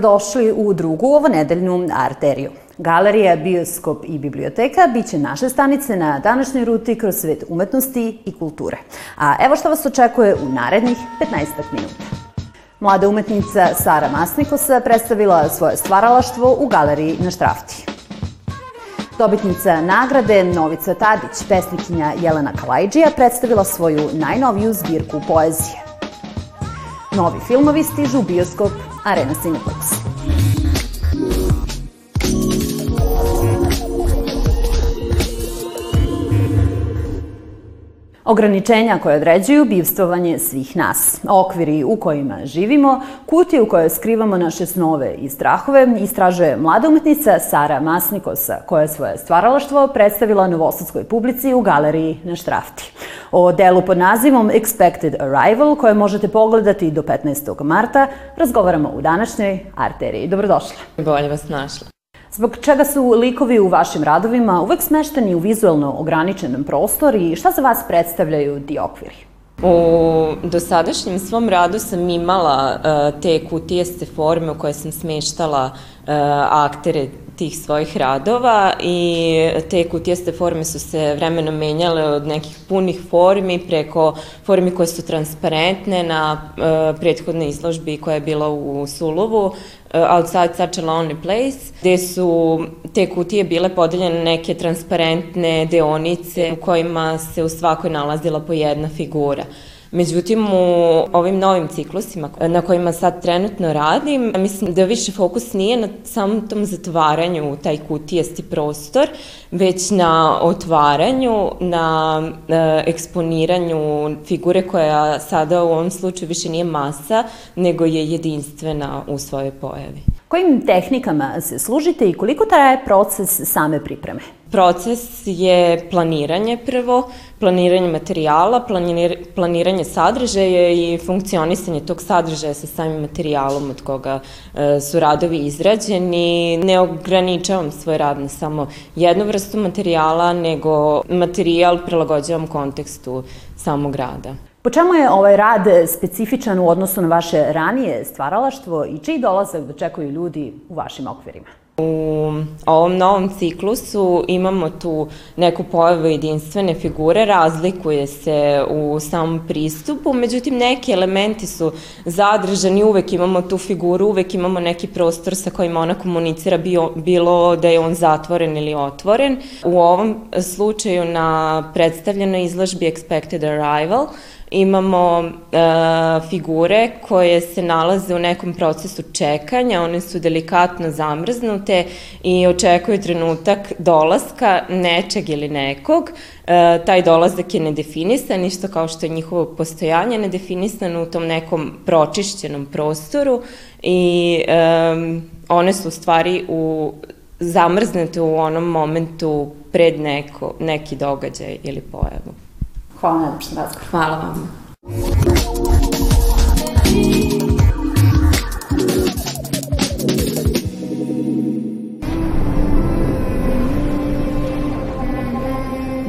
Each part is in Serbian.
dobrodošli u drugu ovonedeljnu arteriju. Galerija, bioskop i biblioteka biće naše stanice na današnjoj ruti kroz svet umetnosti i kulture. A evo što vas očekuje u narednih 15 minuta. Mlada umetnica Sara Masnikosa predstavila svoje stvaralaštvo u galeriji na Štrafti. Dobitnica nagrade Novica Tadić, pesnikinja Jelena Kalajđija, predstavila svoju najnoviju zbirku poezije. Novi filmovi stižu u bioskop Arena Cineplex. Ograničenja koje određuju bivstvovanje svih nas, okviri u kojima živimo, kutije u kojoj skrivamo naše snove i strahove, istražuje mlada umetnica Sara Masnikosa, koja je svoje stvaralaštvo predstavila novosadskoj publici u galeriji na Štrafti. O delu pod nazivom Expected Arrival, koje možete pogledati do 15. marta, razgovaramo u današnjoj arteriji. Dobrodošla. Bolje vas našla. Zbog čega su likovi u vašim radovima uvek smešteni u vizualno ograničenom prostor i šta za vas predstavljaju ti okviri? U dosadašnjem svom radu sam imala uh, te kutijeste forme u koje sam smeštala uh, aktere tih svojih radova i te kutijeste forme su se vremenom menjale od nekih punih formi preko formi koje su transparentne na uh, prethodnoj izložbi koja je bila u Sulovu, Outside Such a Lonely Place, gde su te kutije bile podeljene neke transparentne deonice u kojima se u svakoj nalazila po jedna figura. Međutim, u ovim novim ciklusima na kojima sad trenutno radim, mislim da više fokus nije na samom tom zatvaranju u taj kutijesti prostor, već na otvaranju, na e, eksponiranju figure koja sada u ovom slučaju više nije masa, nego je jedinstvena u svojoj pojavi. Kojim tehnikama se služite i koliko traje proces same pripreme? Proces je planiranje prvo, planiranje materijala, planir, planiranje sadržaja i funkcionisanje tog sadržaja sa samim materijalom od koga e, su radovi izrađeni. Ne ograničavam svoj rad na samo jednu vrstu materijala, nego materijal prilagođavam kontekstu samog rada. Po čemu je ovaj rad specifičan u odnosu na vaše ranije stvaralaštvo i čiji dolazak dočekuju ljudi u vašim okvirima? U ovom novom ciklusu imamo tu neku pojavu jedinstvene figure, razlikuje se u samom pristupu, međutim neki elementi su zadržani, uvek imamo tu figuru, uvek imamo neki prostor sa kojim ona komunicira, bio, bilo da je on zatvoren ili otvoren. U ovom slučaju na predstavljenoj izložbi Expected Arrival imamo e, figure koje se nalaze u nekom procesu čekanja, one su delikatno zamrznute i očekuju trenutak dolaska nečeg ili nekog. E, taj dolazak je nedefinisan, isto kao što je njihovo postojanje nedefinisano u tom nekom pročišćenom prostoru i e, one su u stvari u zamrznete u onom momentu pred neko, neki događaj ili pojavu. Hvala na današnjem razgovoru. Hvala vam.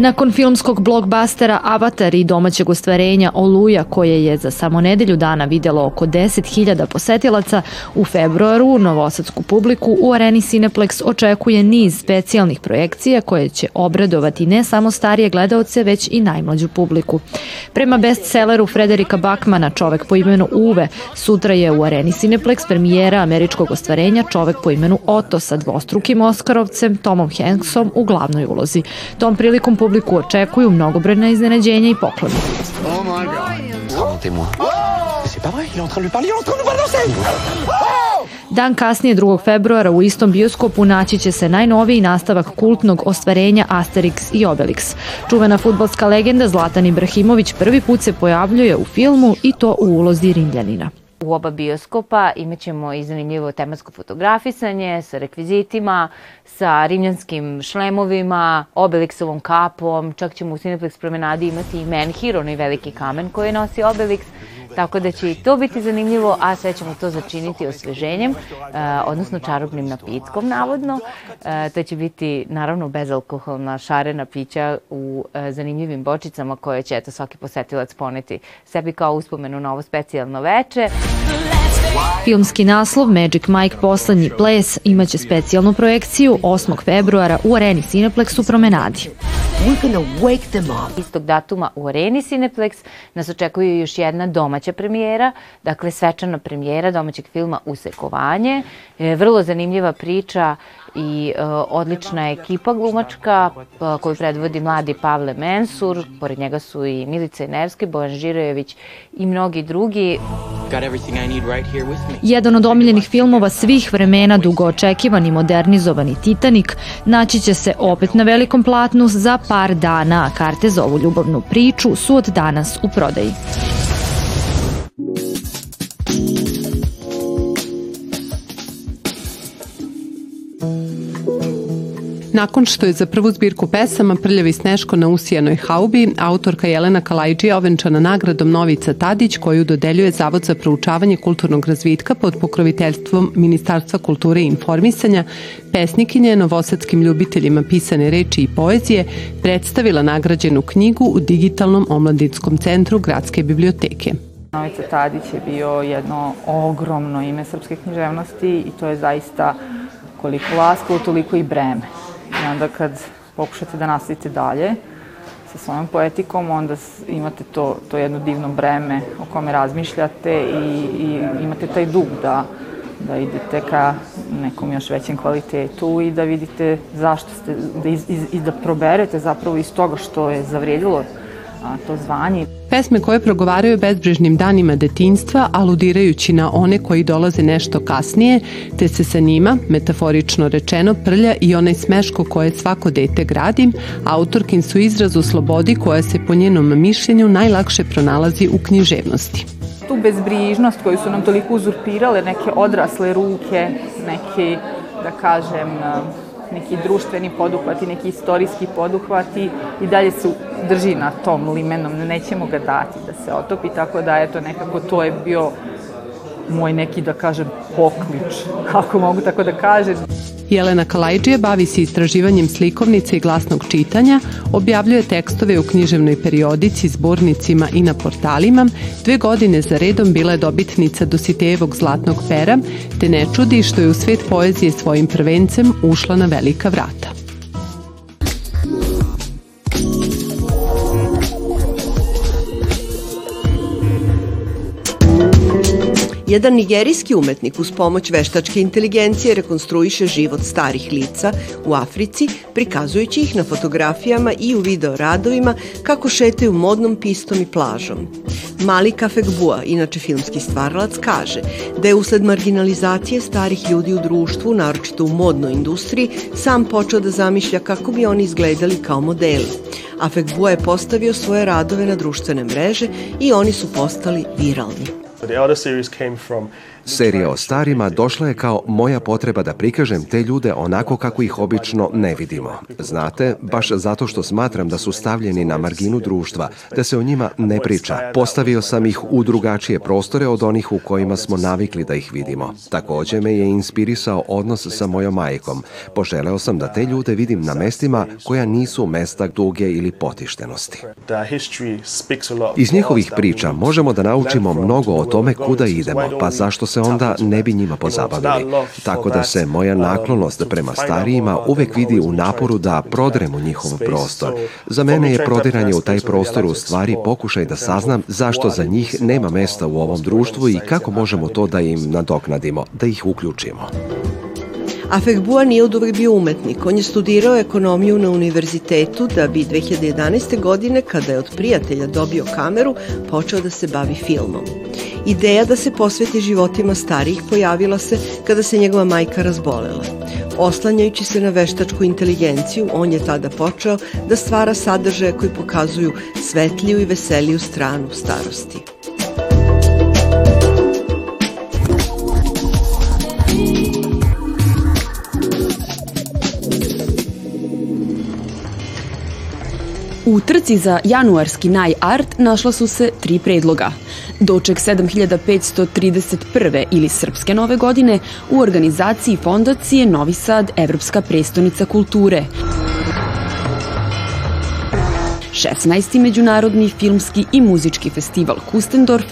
Nakon filmskog blokbastera Avatar i domaćeg ostvarenja Oluja, koje je za samo nedelju dana videlo oko 10.000 posetilaca, u februaru novosadsku publiku u areni Cineplex očekuje niz specijalnih projekcija koje će obradovati ne samo starije gledaoce, već i najmlađu publiku. Prema bestselleru Frederika Bakmana Čovek po imenu Uve, sutra je u areni Cineplex premijera američkog ostvarenja Čovek po imenu Oto sa dvostrukim Oskarovcem Tomom Hanksom u glavnoj ulozi. Tom prilikom publiku očekuju mnogobrojna iznenađenja i pokloni. Oh my god. Racontez-moi. C'est pas vrai, il est en train de lui parler, il est en train de nous balancer. Dan kasnije 2. februara u istom bioskopu naći će se najnoviji nastavak kultnog ostvarenja Asterix i Obelix. Čuvena futbolska legenda Zlatan Ibrahimović prvi put se pojavljuje u filmu i to u ulozi Rimljanina. U oba bioskopa. Imaćemo i zanimljivo tematsko fotografisanje sa rekvizitima, sa rimljanskim šlemovima, Obelixovom kapom, čak ćemo u Cineplex promenadi imati i Menhir, onaj veliki kamen koji nosi Obelix, tako da će i to biti zanimljivo, a sve ćemo to začiniti osveženjem, uh, odnosno čarobnim napitkom, navodno. Uh, to će biti, naravno, bezalkoholna šarena pića u uh, zanimljivim bočicama koje će, eto, svaki posetilac poneti sebi kao uspomenu na ovo specijalno veče. Filmski naslov Magic Mike Poslednji ples imaće specijalnu projekciju 8. februara u areni Cineplex u Promenadi. Istog datuma u areni Cineplex nas očekuje još jedna domaća premijera, dakle svečana premijera domaćeg filma Usekovanje. E, vrlo zanimljiva priča i e, odlična ekipa glumačka e, koju predvodi mladi Pavle Mensur, pored njega su i Milica Inevski, Bojan Žirojević i mnogi drugi. Jedan od omiljenih filmova svih vremena, dugo očekivani modernizovani Titanic, naći će se opet na velikom platnu za par dana, a karte za ovu ljubavnu priču su od danas u prodaji. Nakon što je za prvu zbirku pesama Prljavi sneško na usijanoj haubi, autorka Jelena Kalajđija ovenčana nagradom Novica Tadić koju dodeljuje Zavod za proučavanje kulturnog razvitka pod pokroviteljstvom Ministarstva kulture i informisanja, pesnikinje novosadskim ljubiteljima pisane reči i poezije predstavila nagrađenu knjigu u digitalnom omladinskom centru Gradske biblioteke. Novica Tadić je bio jedno ogromno ime srpske književnosti i to je zaista koliko lasko, toliko i breme. I onda kad pokušate da nastavite dalje sa svojom poetikom, onda imate to, to jedno divno breme o kome razmišljate i, i imate taj dug da, da idete ka nekom još većem kvalitetu i da vidite zašto ste, da, iz, iz, iz, da proberete zapravo iz toga što je zavrijedilo to zvanje. Pesme koje progovaraju bezbrežnim danima detinjstva, aludirajući na one koji dolaze nešto kasnije, te se sa njima, metaforično rečeno, prlja i onaj smeško koje svako dete gradi, autorkin su izraz u slobodi koja se po njenom mišljenju najlakše pronalazi u književnosti tu bezbrižnost koju su nam toliko uzurpirale neke odrasle ruke, neki, da kažem, neki društveni poduhvati, neki istorijski poduhvati i dalje se drži na tom limenom, nećemo ga dati da se otopi, tako da eto nekako to je bio moj neki, da kažem, poklič, ako mogu tako da kažem. Jelena Kalajđija bavi se istraživanjem slikovnice i glasnog čitanja, objavljuje tekstove u književnoj periodici, zbornicima i na portalima, dve godine za redom bila je dobitnica Dositejevog zlatnog pera, te ne čudi što je u svet poezije svojim prvencem ušla na velika vrata. Jedan nigerijski umetnik uz pomoć veštačke inteligencije rekonstruiše život starih lica u Africi, prikazujući ih na fotografijama i u video radovima kako šetaju modnom pistom i plažom. Mali Kafekbua, inače filmski stvaralac, kaže da je usled marginalizacije starih ljudi u društvu, naročito u modnoj industriji, sam počeo da zamišlja kako bi oni izgledali kao modeli. Afekbua je postavio svoje radove na društvene mreže i oni su postali viralni. The other series came from Serija o starima došla je kao moja potreba da prikažem te ljude onako kako ih obično ne vidimo. Znate, baš zato što smatram da su stavljeni na marginu društva, da se o njima ne priča. Postavio sam ih u drugačije prostore od onih u kojima smo navikli da ih vidimo. Takođe me je inspirisao odnos sa mojom majkom. Poželeo sam da te ljude vidim na mestima koja nisu mesta duge ili potištenosti. Iz njihovih priča možemo da naučimo mnogo o tome kuda idemo, pa zašto se onda ne bi njima pozabavili. Tako da se moja naklonost prema starijima uvek vidi u naporu da prodremo njihov prostor. Za mene je prodiranje u taj prostor u stvari pokušaj da saznam zašto za njih nema mesta u ovom društvu i kako možemo to da im nadoknadimo, da ih uključimo. Afekbua nije od uvek bio umetnik. On je studirao ekonomiju na univerzitetu da bi 2011. godine, kada je od prijatelja dobio kameru, počeo da se bavi filmom. Ideja da se posveti životima starijih pojavila se kada se njegova majka razbolela. Oslanjajući se na veštačku inteligenciju, on je tada počeo da stvara sadržaje koji pokazuju svetliju i veseliju stranu starosti. U trci za januarski Naj Art našla su se tri predloga. Doček 7531. ili Srpske nove godine u organizaciji fondacije Novi Sad Evropska prestonica kulture. 16. Međunarodni filmski i muzički festival Kustendorf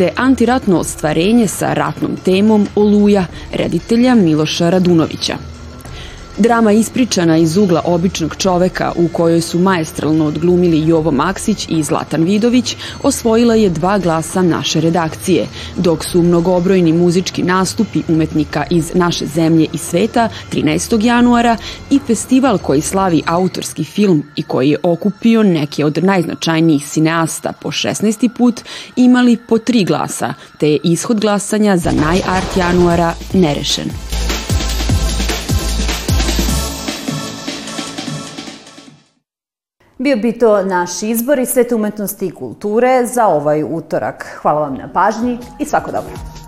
te antiratno ostvarenje sa ratnom temom Oluja, reditelja Miloša Radunovića. Drama ispričana iz ugla običnog čoveka u kojoj su maestralno odglumili Jovo Maksić i Zlatan Vidović osvojila je dva glasa naše redakcije, dok su mnogobrojni muzički nastupi umetnika iz naše zemlje i sveta 13. januara i festival koji slavi autorski film i koji je okupio neke od najznačajnijih sineasta po 16. put imali po tri glasa, te je ishod glasanja za najart januara nerešen. Bio bi to naš izbor i svet umetnosti i kulture za ovaj utorak. Hvala vam na pažnji i svako dobro.